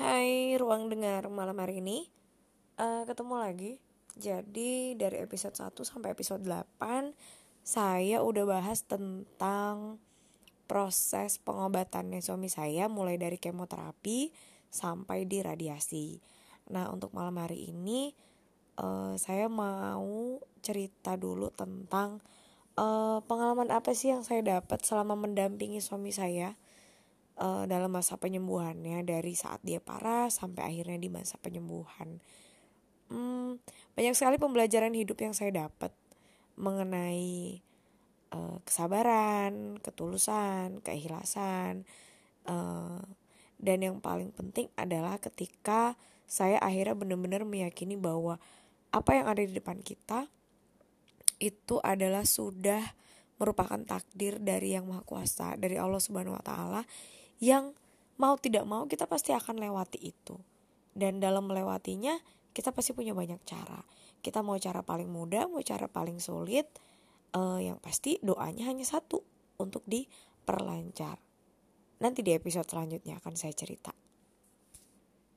Hai ruang dengar. Malam hari ini uh, Ketemu lagi. Jadi dari episode 1 sampai episode 8 Saya udah bahas tentang Proses pengobatannya suami saya Mulai dari kemoterapi Sampai di radiasi Nah untuk malam hari ini uh, Saya mau cerita dulu tentang uh, Pengalaman apa sih yang saya dapat Selama mendampingi suami saya uh, dalam masa penyembuhannya dari saat dia parah sampai akhirnya di masa penyembuhan. Hmm, banyak sekali pembelajaran hidup yang saya dapat mengenai uh, kesabaran, ketulusan, keikhlasan, uh, dan yang paling penting adalah ketika saya akhirnya benar-benar meyakini bahwa apa yang ada di depan kita itu adalah sudah merupakan takdir dari yang maha kuasa dari Allah Subhanahu wa taala yang mau tidak mau kita pasti akan lewati itu. Dan dalam melewatinya kita pasti punya banyak cara. Kita mau cara paling mudah, mau cara paling sulit, uh, yang pasti doanya hanya satu untuk diperlancar. Nanti di episode selanjutnya akan saya cerita.